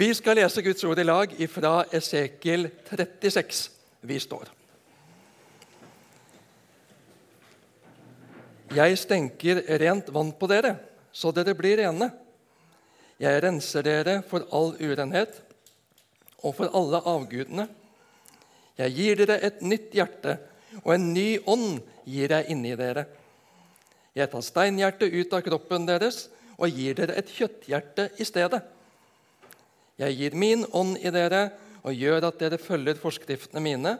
Vi skal lese Guds ord i lag fra Esekiel 36. Vi står. Jeg stenker rent vann på dere, så dere blir rene. Jeg renser dere for all urenhet og for alle avgudene. Jeg gir dere et nytt hjerte, og en ny ånd gir jeg inni dere. Jeg tar steinhjertet ut av kroppen deres og gir dere et kjøtthjerte i stedet. Jeg gir min ånd i dere og gjør at dere følger forskriftene mine,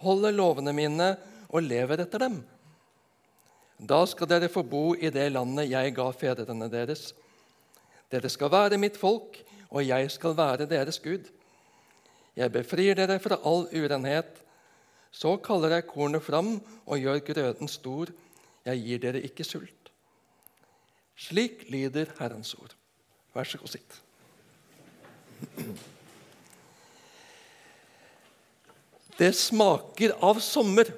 holder lovene mine og lever etter dem. Da skal dere få bo i det landet jeg ga fedrene deres. Dere skal være mitt folk, og jeg skal være deres Gud. Jeg befrir dere fra all urenhet. Så kaller jeg kornet fram og gjør grøden stor. Jeg gir dere ikke sult. Slik lyder Herrens ord. Vær så god, sitt. Det smaker av sommer.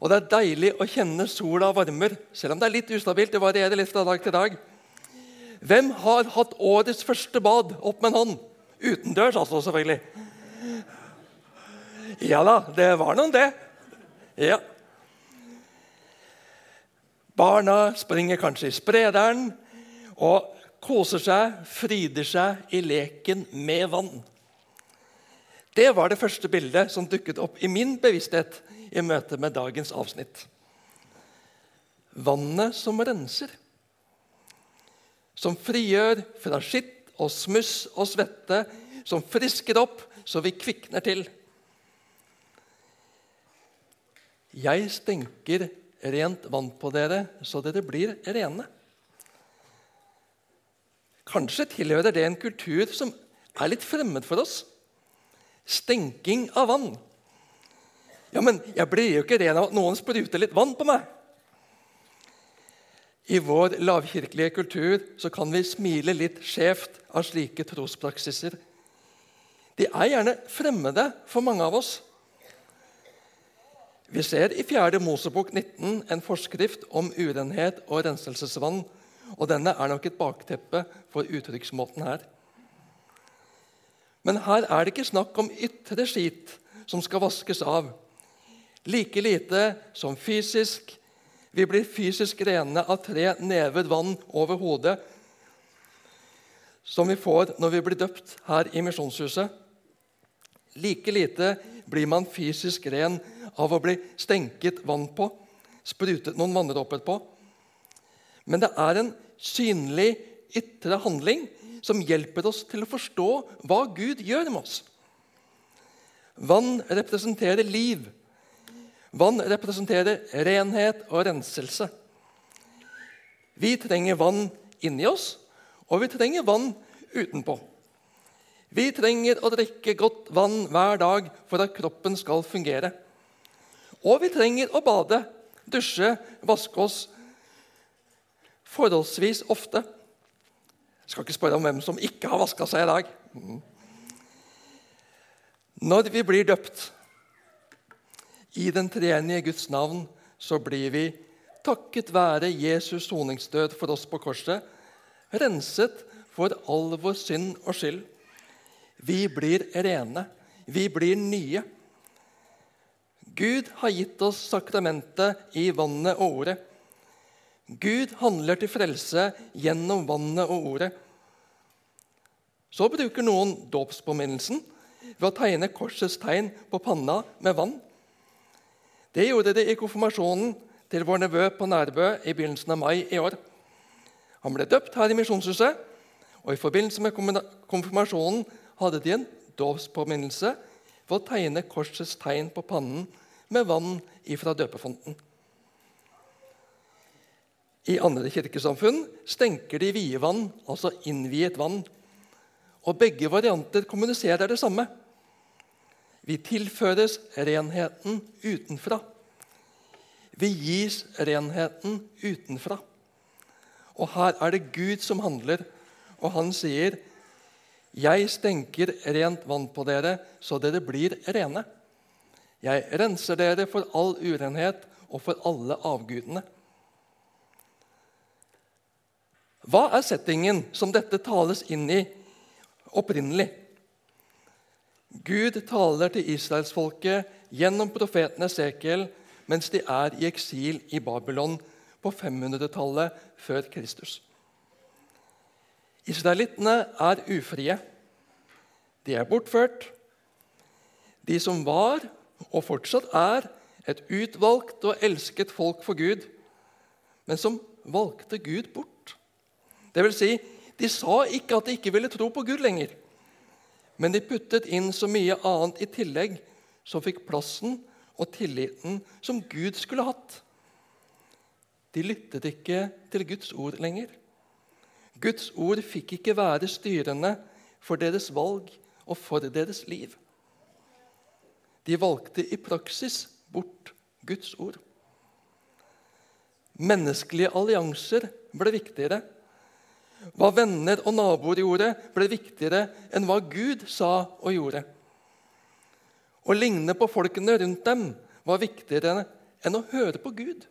Og det er deilig å kjenne sola varmer, selv om det er litt ustabilt. det varierer litt fra dag til dag. Hvem har hatt årets første bad? Opp med en hånd. Utendørs, altså, selvfølgelig. Ja da, det var noen, det. Ja. Barna springer kanskje i sprederen og koser seg, fryder seg i leken med vann. Det var det første bildet som dukket opp i min bevissthet i møte med dagens avsnitt. Vannet som renser. Som frigjør fra skitt og smuss og svette. Som frisker opp så vi kvikner til. Jeg stenker rent vann på dere, så dere blir rene. Kanskje tilhører det en kultur som er litt fremmed for oss. Stenking av vann. Ja, men jeg blir jo ikke ren av at noen spruter litt vann på meg. I vår lavkirkelige kultur så kan vi smile litt skjevt av slike trospraksiser. De er gjerne fremmede for mange av oss. Vi ser i 4. Mosebok 19 en forskrift om urenhet og renselsesvann. Og Denne er nok et bakteppe for uttrykksmåten her. Men her er det ikke snakk om ytre skit som skal vaskes av. Like lite som fysisk. Vi blir fysisk rene av tre never vann over hodet, som vi får når vi blir døpt her i Misjonshuset. Like lite blir man fysisk ren av å bli stenket vann på, sprutet noen vanndråper på. Men det er en synlig ytre handling som hjelper oss til å forstå hva Gud gjør med oss. Vann representerer liv. Vann representerer renhet og renselse. Vi trenger vann inni oss, og vi trenger vann utenpå. Vi trenger å drikke godt vann hver dag for at kroppen skal fungere. Og vi trenger å bade, dusje, vaske oss forholdsvis ofte. Jeg skal ikke spørre om hvem som ikke har vaska seg i dag. Når vi blir døpt i den treenige Guds navn, så blir vi, takket være Jesus' soningsdød for oss på korset, renset for all vår synd og skyld. Vi blir rene. Vi blir nye. Gud har gitt oss sakramentet i vannet og ordet. Gud handler til frelse gjennom vannet og ordet. Så bruker noen dåpspåminnelsen ved å tegne korsets tegn på panna med vann. Det gjorde de i konfirmasjonen til vår nevø på Nærbø i begynnelsen av mai i år. Han ble døpt her i Misjonshuset, og i forbindelse med konfirmasjonen hadde de en dåpspåminnelse ved å tegne korsets tegn på pannen med vann ifra døpefonten. I andre kirkesamfunn stenker de vide vann, altså innviet vann. Og begge varianter kommuniserer det samme. Vi tilføres renheten utenfra. Vi gis renheten utenfra. Og her er det Gud som handler, og han sier, 'Jeg stenker rent vann på dere, så dere blir rene.' 'Jeg renser dere for all urenhet og for alle avgudene.' Hva er settingen som dette tales inn i, opprinnelig. Gud taler til israelsfolket gjennom profeten Esekiel mens de er i eksil i Babylon på 500-tallet før Kristus. Israelittene er ufrie. De er bortført. De som var, og fortsatt er, et utvalgt og elsket folk for Gud, men som valgte Gud bort. Det vil si, de sa ikke at de ikke ville tro på Gud lenger, men de puttet inn så mye annet i tillegg som fikk plassen og tilliten som Gud skulle hatt. De lyttet ikke til Guds ord lenger. Guds ord fikk ikke være styrende for deres valg og for deres liv. De valgte i praksis bort Guds ord. Menneskelige allianser ble viktigere. Hva venner og naboer gjorde, ble viktigere enn hva Gud sa og gjorde. Å ligne på folkene rundt dem var viktigere enn å høre på Gud.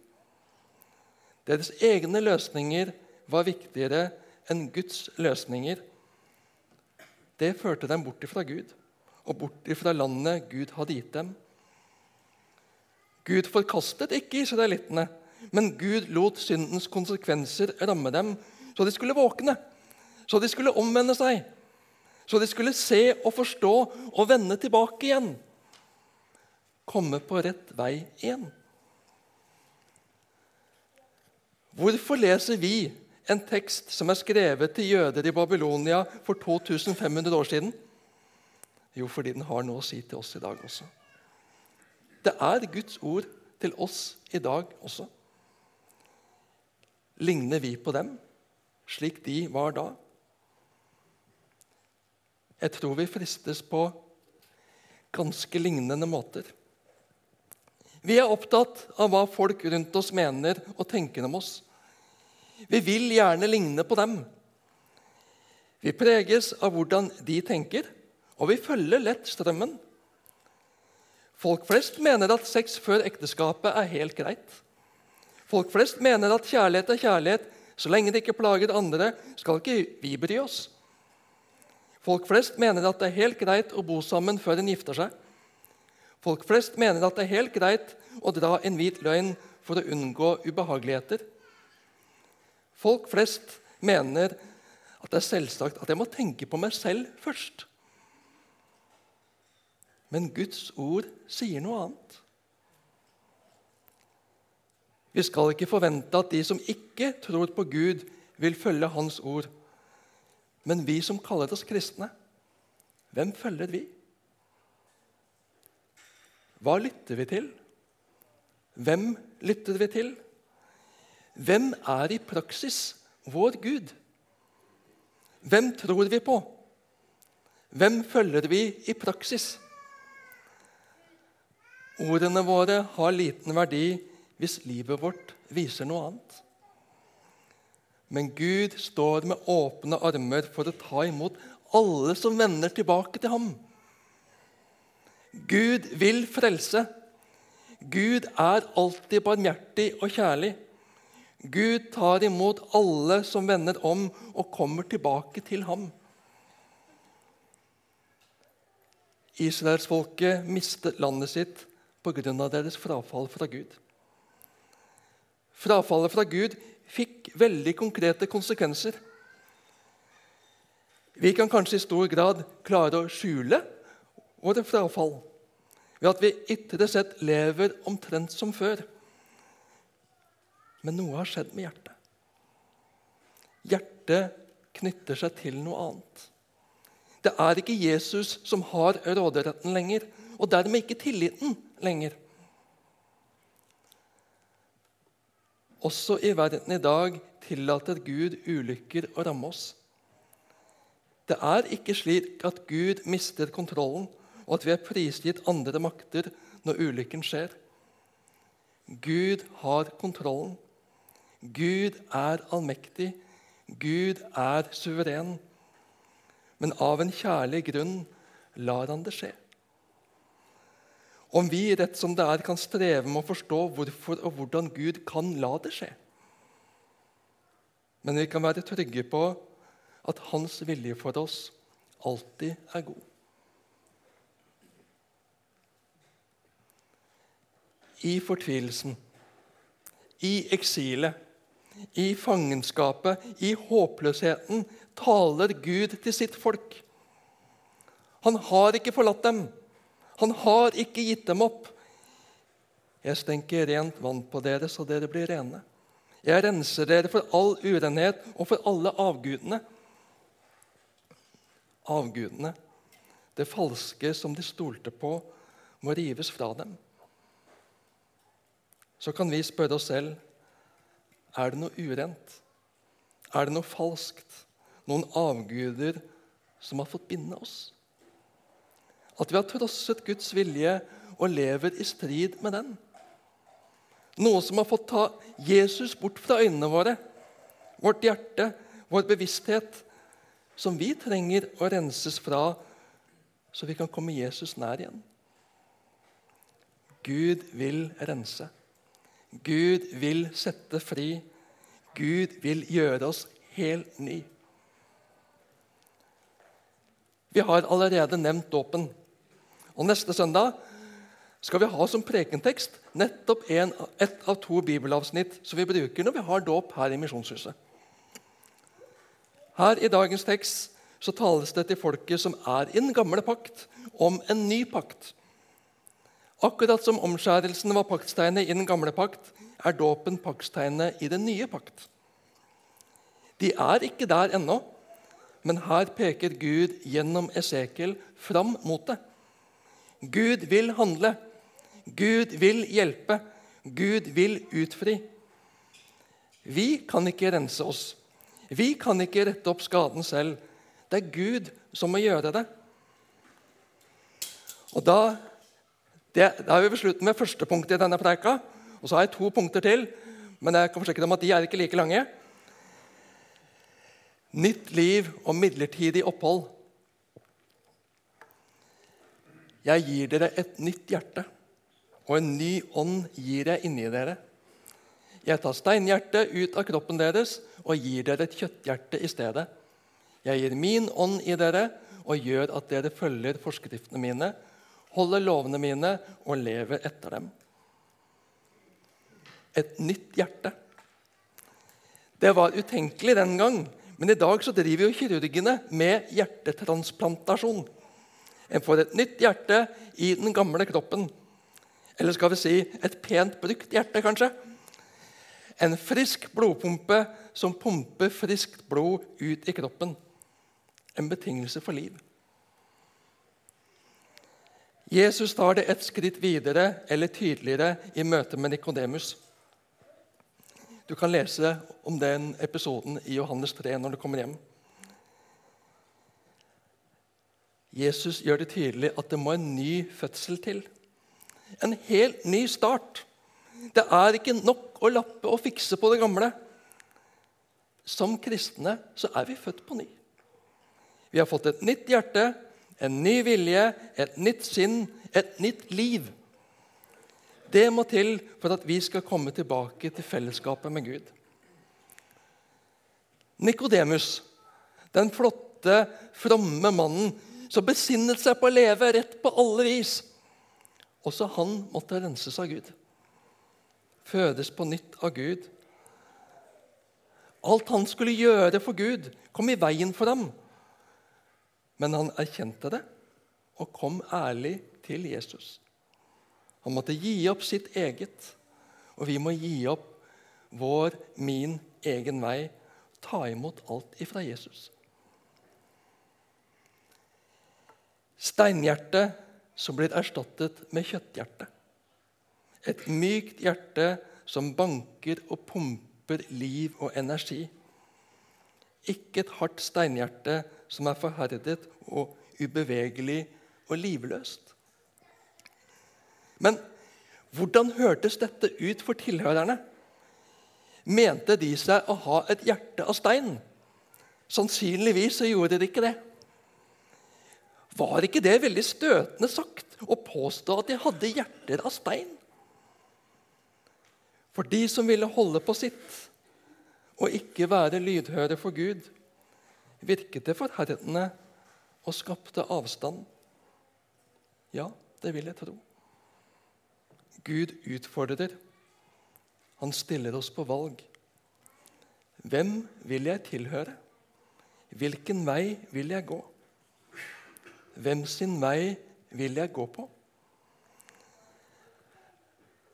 Deres egne løsninger var viktigere enn Guds løsninger. Det førte dem bort fra Gud og bort fra landet Gud hadde gitt dem. Gud forkastet ikke israelittene, men Gud lot syndens konsekvenser ramme dem, så de skulle våkne, så de skulle omvende seg, så de skulle se og forstå og vende tilbake igjen. Komme på rett vei igjen. Hvorfor leser vi en tekst som er skrevet til jøder i Babylonia for 2500 år siden? Jo, fordi den har noe å si til oss i dag også. Det er Guds ord til oss i dag også. Ligner vi på dem slik de var da? Jeg tror vi fristes på ganske lignende måter. Vi er opptatt av hva folk rundt oss mener og tenker om oss. Vi vil gjerne ligne på dem. Vi preges av hvordan de tenker, og vi følger lett strømmen. Folk flest mener at sex før ekteskapet er helt greit. Folk flest mener at kjærlighet er kjærlighet. Så lenge det ikke plager andre, skal ikke vi bry oss. Folk flest mener at det er helt greit å bo sammen før en gifter seg. Folk flest mener at det er helt greit å dra en hvit løgn for å unngå ubehageligheter. Folk flest mener at det er selvsagt at jeg må tenke på meg selv først. Men Guds ord sier noe annet. Vi skal ikke forvente at de som ikke tror på Gud, vil følge Hans ord. Men vi som kaller oss kristne, hvem følger vi? Hva lytter vi til? Hvem lytter vi til? Hvem er i praksis vår Gud? Hvem tror vi på? Hvem følger vi i praksis? Ordene våre har liten verdi hvis livet vårt viser noe annet. Men Gud står med åpne armer for å ta imot alle som vender tilbake til ham. Gud vil frelse. Gud er alltid barmhjertig og kjærlig. Gud tar imot alle som vender om og kommer tilbake til ham. Israelsfolket mistet landet sitt pga. deres frafall fra Gud. Frafallet fra Gud fikk veldig konkrete konsekvenser. Vi kan kanskje i stor grad klare å skjule våre frafall ved at vi ytre sett lever omtrent som før. Men noe har skjedd med hjertet. Hjertet knytter seg til noe annet. Det er ikke Jesus som har råderetten lenger, og dermed ikke tilliten lenger. Også i verden i dag tillater Gud ulykker å ramme oss. Det er ikke slik at Gud mister kontrollen, og at vi er prisgitt andre makter når ulykken skjer. Gud har kontrollen. Gud er allmektig. Gud er suveren. Men av en kjærlig grunn lar han det skje. Om vi rett som det er, kan streve med å forstå hvorfor og hvordan Gud kan la det skje. Men vi kan være trygge på at Hans vilje for oss alltid er god. I fortvilelsen, i eksilet, i fangenskapet, i håpløsheten taler Gud til sitt folk. Han har ikke forlatt dem. Han har ikke gitt dem opp. Jeg stenker rent vann på dere, så dere blir rene. Jeg renser dere for all urenhet og for alle avgudene. Avgudene, det falske som de stolte på, må rives fra dem. Så kan vi spørre oss selv er det noe urent. Er det noe falskt? Noen avguder som har fått binde oss? At vi har trosset Guds vilje og lever i strid med den? Noe som har fått ta Jesus bort fra øynene våre, vårt hjerte, vår bevissthet, som vi trenger å renses fra, så vi kan komme Jesus nær igjen. Gud vil rense. Gud vil sette fri. Gud vil gjøre oss helt ny. Vi har allerede nevnt dåpen. Og Neste søndag skal vi ha som prekentekst nettopp en, ett av to bibelavsnitt som vi bruker når vi har dåp her i Misjonshuset. Her i dagens tekst så tales det til folket som er i den gamle pakt, om en ny pakt. Akkurat som omskjærelsen var paktstegnet i den gamle pakt, er dåpen paktstegnet i den nye pakt. De er ikke der ennå, men her peker Gud gjennom Esekiel fram mot det. Gud vil handle. Gud vil hjelpe. Gud vil utfri. Vi kan ikke rense oss. Vi kan ikke rette opp skaden selv. Det er Gud som må gjøre det. Og Da, det, da er vi ved slutten med første punkt i denne preika. Og så har jeg to punkter til, men jeg kan forsikre om at de er ikke like lange. Nytt liv og midlertidig opphold. Jeg gir dere et nytt hjerte og en ny ånd gir jeg inni dere. Jeg tar steinhjertet ut av kroppen deres og gir dere et kjøtthjerte i stedet. Jeg gir min ånd i dere og gjør at dere følger forskriftene mine, holder lovene mine og lever etter dem. Et nytt hjerte. Det var utenkelig den gang, men i dag så driver jo kirurgene med hjertetransplantasjon. En får et nytt hjerte i den gamle kroppen. Eller skal vi si et pent brukt hjerte, kanskje? En frisk blodpumpe som pumper friskt blod ut i kroppen. En betingelse for liv. Jesus tar det et skritt videre eller tydeligere i møte med Nikodemus. Du kan lese om den episoden i Johannes 3 når du kommer hjem. Jesus gjør det tydelig at det må en ny fødsel til. En helt ny start. Det er ikke nok å lappe og fikse på det gamle. Som kristne så er vi født på ny. Vi har fått et nytt hjerte, en ny vilje, et nytt sinn, et nytt liv. Det må til for at vi skal komme tilbake til fellesskapet med Gud. Nikodemus, den flotte, fromme mannen som besinnet seg på å leve rett på alle vis, også han måtte renses av Gud. Fødes på nytt av Gud. Alt han skulle gjøre for Gud, kom i veien for ham. Men han erkjente det og kom ærlig til Jesus. Han måtte gi opp sitt eget, og vi må gi opp vår, min, egen vei. Ta imot alt ifra Jesus. Steinhjertet som blir erstattet med kjøtthjerte. Et mykt hjerte som banker og pumper liv og energi. Ikke et hardt steinhjerte som er forherdet og ubevegelig og livløst. Men hvordan hørtes dette ut for tilhørerne? Mente de seg å ha et hjerte av stein? Sannsynligvis gjorde de ikke det. Var ikke det veldig støtende sagt å påstå at de hadde hjerter av stein? For de som ville holde på sitt og ikke være lydhøre for Gud, virket det forherdende og skapte avstand? Ja, det vil jeg tro. Gud utfordrer. Han stiller oss på valg. Hvem vil jeg tilhøre? Hvilken vei vil jeg gå? Hvem sin vei vil jeg gå på?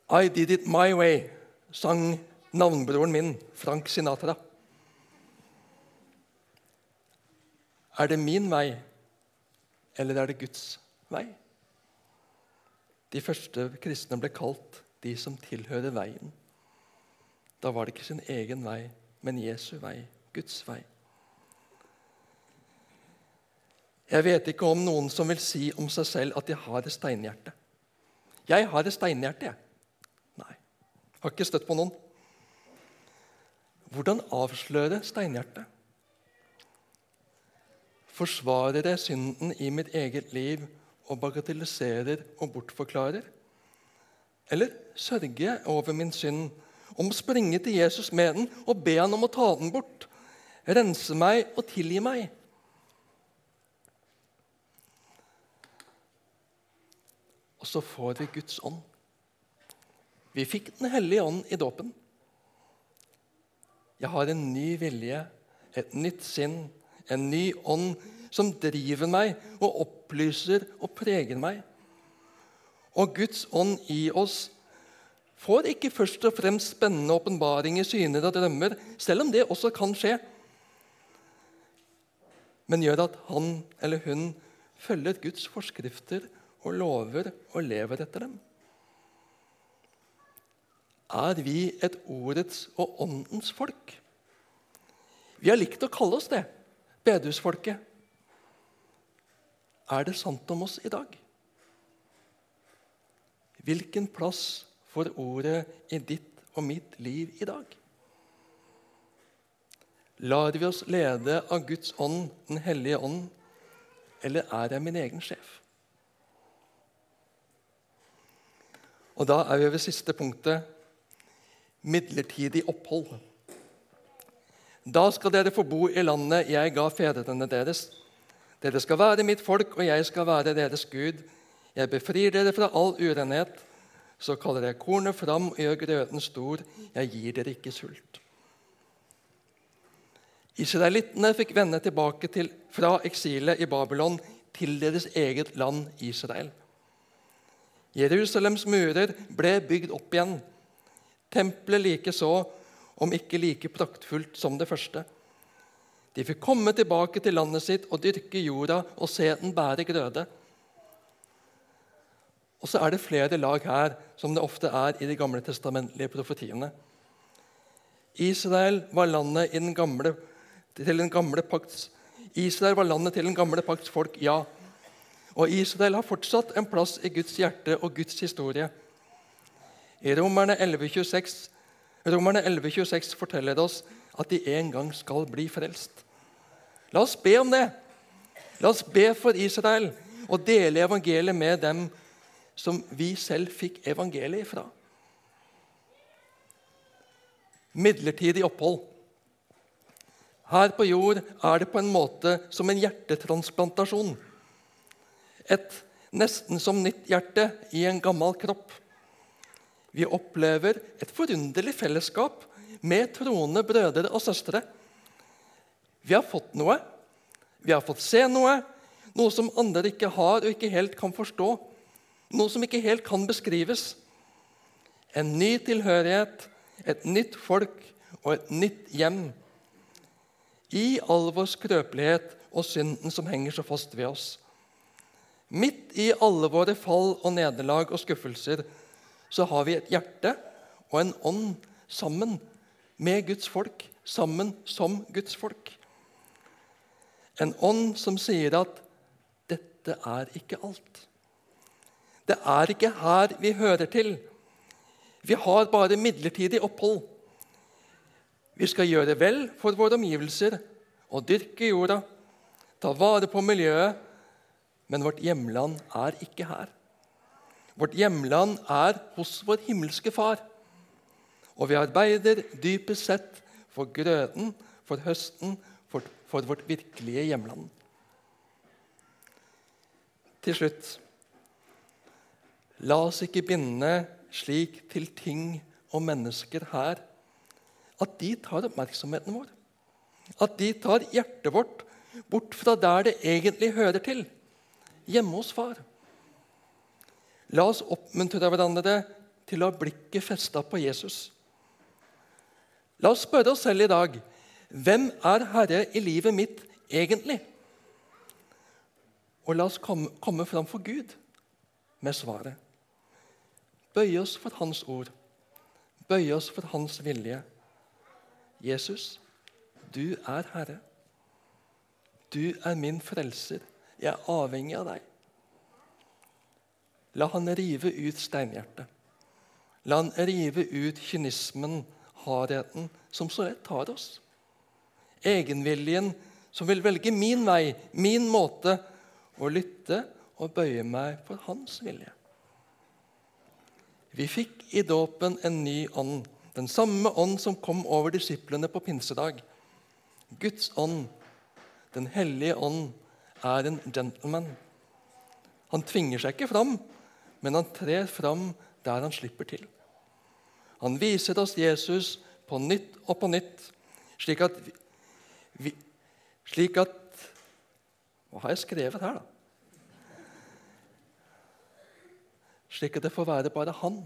I did it my way, sang navnbroren min, Frank Sinatra. Er det min vei, eller er det Guds vei? De første kristne ble kalt de som tilhører veien. Da var det ikke sin egen vei, men Jesu vei, Guds vei. Jeg vet ikke om noen som vil si om seg selv at de har et steinhjerte. Jeg har et steinhjerte, jeg. Nei. Har ikke støtt på noen. Hvordan avsløre steinhjertet? Forsvarer jeg synden i mitt eget liv og bagatelliserer og bortforklarer? Eller sørger jeg over min synd, om å springe til Jesus med den og be han om å ta den bort, rense meg og tilgi meg? Og så får vi Guds ånd. Vi fikk Den hellige ånd i dåpen. Jeg har en ny vilje, et nytt sinn, en ny ånd som driver meg og opplyser og preger meg. Og Guds ånd i oss får ikke først og fremst spennende åpenbaringer, syner og drømmer, selv om det også kan skje, men gjør at han eller hun følger Guds forskrifter og lover og lever etter dem. Er vi et ordets og åndens folk? Vi har likt å kalle oss det, bedehusfolket. Er det sant om oss i dag? Hvilken plass får ordet i ditt og mitt liv i dag? Lar vi oss lede av Guds ånd, Den hellige ånd, eller er jeg min egen sjef? Og Da er vi ved siste punktet midlertidig opphold. Da skal dere få bo i landet jeg ga fedrene deres. Dere skal være mitt folk, og jeg skal være deres Gud. Jeg befrir dere fra all urenhet. Så kaller jeg kornet fram og gjør grøten stor. Jeg gir dere ikke sult. Israelittene fikk vende tilbake til, fra eksilet i Babylon til deres eget land Israel. Jerusalems murer ble bygd opp igjen. Tempelet likeså, om ikke like praktfullt som det første. De fikk komme tilbake til landet sitt og dyrke jorda og se den bære grøde. Og så er det flere lag her, som det ofte er i de gamle testamentlige profetiene. Israel var landet, den gamle, den Israel var landet til den gamle pakts folk, ja. Og Israel har fortsatt en plass i Guds hjerte og Guds historie. I Romerne 11,26 Romerne 11, forteller oss at de en gang skal bli frelst. La oss be om det. La oss be for Israel og dele evangeliet med dem som vi selv fikk evangeliet fra. Midlertidig opphold. Her på jord er det på en måte som en hjertetransplantasjon. Et nesten som nytt hjerte i en gammel kropp. Vi opplever et forunderlig fellesskap med troende brødre og søstre. Vi har fått noe. Vi har fått se noe. Noe som andre ikke har og ikke helt kan forstå. Noe som ikke helt kan beskrives. En ny tilhørighet, et nytt folk og et nytt hjem. I all vår skrøpelighet og synden som henger så fast ved oss. Midt i alle våre fall og nederlag og skuffelser så har vi et hjerte og en ånd sammen med Guds folk, sammen som Guds folk. En ånd som sier at 'dette er ikke alt'. Det er ikke her vi hører til. Vi har bare midlertidig opphold. Vi skal gjøre vel for våre omgivelser og dyrke jorda, ta vare på miljøet, men vårt hjemland er ikke her. Vårt hjemland er hos vår himmelske Far. Og vi arbeider dypest sett for grøden, for høsten, for, for vårt virkelige hjemland. Til slutt La oss ikke binde slik til ting og mennesker her at de tar oppmerksomheten vår. At de tar hjertet vårt bort fra der det egentlig hører til, hjemme hos far. La oss oppmuntre hverandre til å ha blikket festa på Jesus. La oss spørre oss selv i dag hvem er herre i livet mitt egentlig? Og la oss komme, komme fram for Gud med svaret. Bøye oss for Hans ord. Bøye oss for Hans vilje. Jesus, du er Herre. Du er min frelser. Jeg er avhengig av deg. La han rive ut steinhjertet. La han rive ut kynismen, hardheten, som så lett tar oss. Egenviljen som vil velge min vei, min måte, å lytte og bøye meg for hans vilje. Vi fikk i dåpen en ny ånd, den samme ånd som kom over disiplene på pinsedag. Guds ånd, Den hellige ånd, er en gentleman. Han tvinger seg ikke fram, men han trer fram der han slipper til. Han viser oss Jesus på nytt og på nytt, slik at, vi, slik at Hva har jeg skrevet her, da? Slik at det får være bare han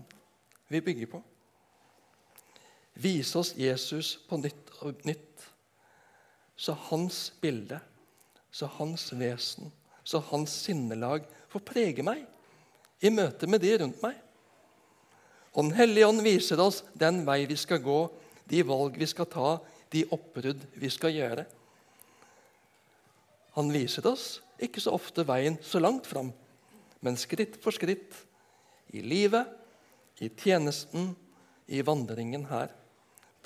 vi bygger på. Vise oss Jesus på nytt og nytt, så hans bilde, så hans vesen, så hans sinnelag får prege meg i møte med de rundt meg. Og Den hellige ånd viser oss den vei vi skal gå, de valg vi skal ta, de oppbrudd vi skal gjøre. Han viser oss ikke så ofte veien så langt fram, men skritt for skritt. I livet, i tjenesten, i vandringen her.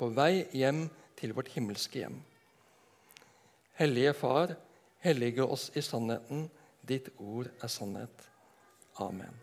På vei hjem til vårt himmelske hjem. Hellige Far, hellige oss i sannheten. Ditt ord er sannhet. Amen.